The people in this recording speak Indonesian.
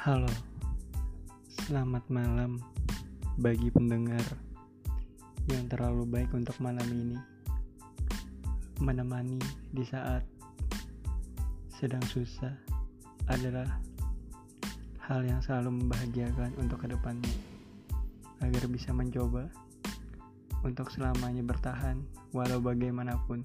Halo, selamat malam bagi pendengar yang terlalu baik untuk malam ini. Menemani di saat sedang susah adalah hal yang selalu membahagiakan untuk ke depannya, agar bisa mencoba untuk selamanya bertahan walau bagaimanapun.